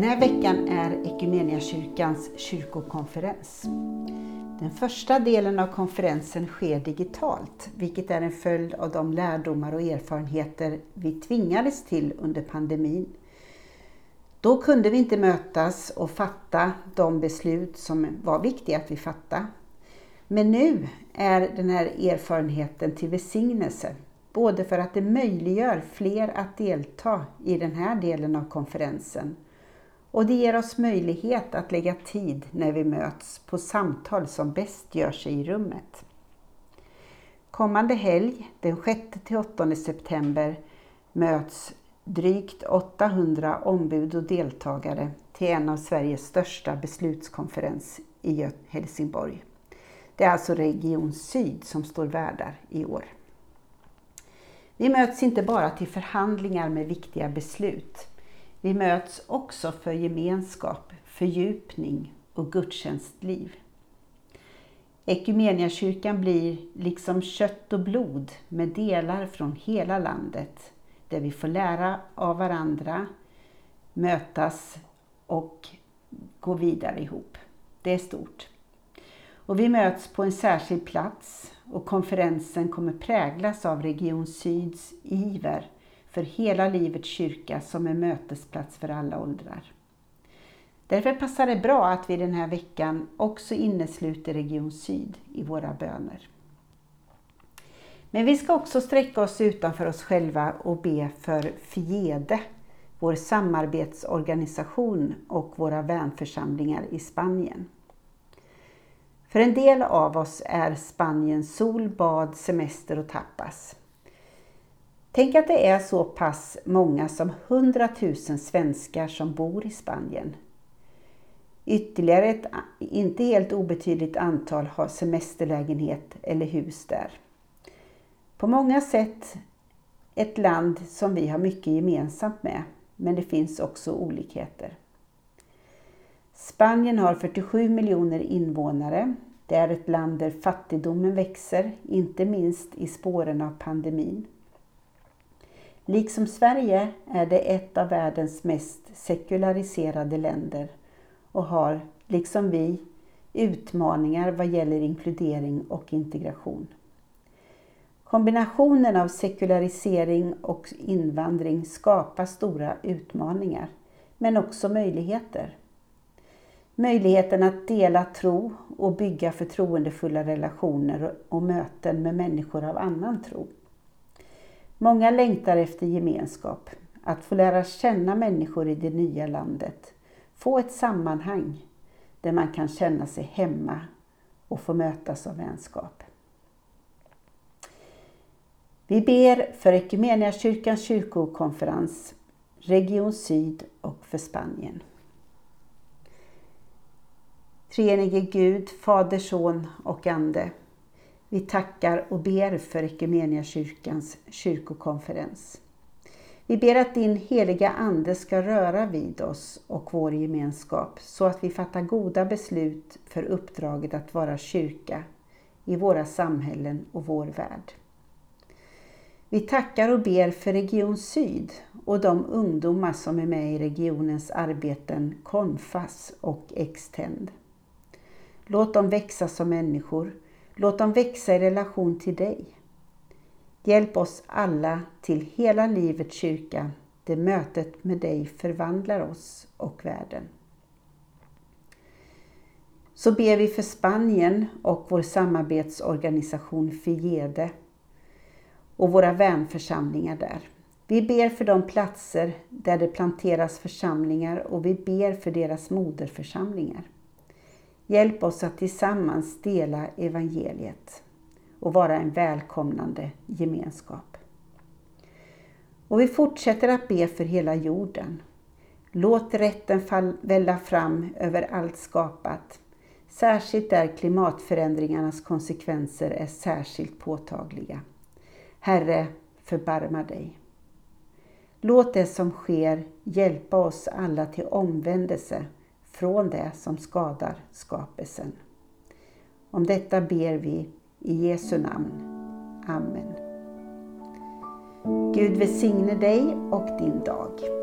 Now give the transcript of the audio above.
Den här veckan är Equmeniakyrkans kyrkokonferens. Den första delen av konferensen sker digitalt, vilket är en följd av de lärdomar och erfarenheter vi tvingades till under pandemin. Då kunde vi inte mötas och fatta de beslut som var viktiga att vi fattade. Men nu är den här erfarenheten till välsignelse, både för att det möjliggör fler att delta i den här delen av konferensen och det ger oss möjlighet att lägga tid när vi möts på samtal som bäst gör sig i rummet. Kommande helg, den 6-8 september, möts drygt 800 ombud och deltagare till en av Sveriges största beslutskonferens i Helsingborg. Det är alltså Region Syd som står värdar i år. Vi möts inte bara till förhandlingar med viktiga beslut vi möts också för gemenskap, fördjupning och gudstjänstliv. Ekumeniakyrkan blir liksom kött och blod med delar från hela landet där vi får lära av varandra, mötas och gå vidare ihop. Det är stort. Och vi möts på en särskild plats och konferensen kommer präglas av Region Syds iver för hela livets kyrka som en mötesplats för alla åldrar. Därför passar det bra att vi den här veckan också innesluter Region Syd i våra böner. Men vi ska också sträcka oss utanför oss själva och be för Fiede, vår samarbetsorganisation och våra vänförsamlingar i Spanien. För en del av oss är Spanien sol, bad, semester och tapas. Tänk att det är så pass många som 100 000 svenskar som bor i Spanien. Ytterligare ett inte helt obetydligt antal har semesterlägenhet eller hus där. På många sätt ett land som vi har mycket gemensamt med, men det finns också olikheter. Spanien har 47 miljoner invånare. Det är ett land där fattigdomen växer, inte minst i spåren av pandemin. Liksom Sverige är det ett av världens mest sekulariserade länder och har, liksom vi, utmaningar vad gäller inkludering och integration. Kombinationen av sekularisering och invandring skapar stora utmaningar, men också möjligheter. Möjligheten att dela tro och bygga förtroendefulla relationer och möten med människor av annan tro. Många längtar efter gemenskap, att få lära känna människor i det nya landet, få ett sammanhang där man kan känna sig hemma och få mötas av vänskap. Vi ber för Equmeniakyrkans kyrkokonferens, Region Syd och för Spanien. Treenige Gud, Fader, Son och Ande. Vi tackar och ber för Equmeniakyrkans kyrkokonferens. Vi ber att din heliga Ande ska röra vid oss och vår gemenskap så att vi fattar goda beslut för uppdraget att vara kyrka i våra samhällen och vår värld. Vi tackar och ber för Region Syd och de ungdomar som är med i regionens arbeten Konfas och Extend. Låt dem växa som människor Låt dem växa i relation till dig. Hjälp oss alla till hela livets kyrka där mötet med dig förvandlar oss och världen. Så ber vi för Spanien och vår samarbetsorganisation FIEDE och våra vänförsamlingar där. Vi ber för de platser där det planteras församlingar och vi ber för deras moderförsamlingar. Hjälp oss att tillsammans dela evangeliet och vara en välkomnande gemenskap. Och vi fortsätter att be för hela jorden. Låt rätten fall, välla fram över allt skapat, särskilt där klimatförändringarnas konsekvenser är särskilt påtagliga. Herre, förbarma dig. Låt det som sker hjälpa oss alla till omvändelse från det som skadar skapelsen. Om detta ber vi i Jesu namn. Amen. Gud välsigne dig och din dag.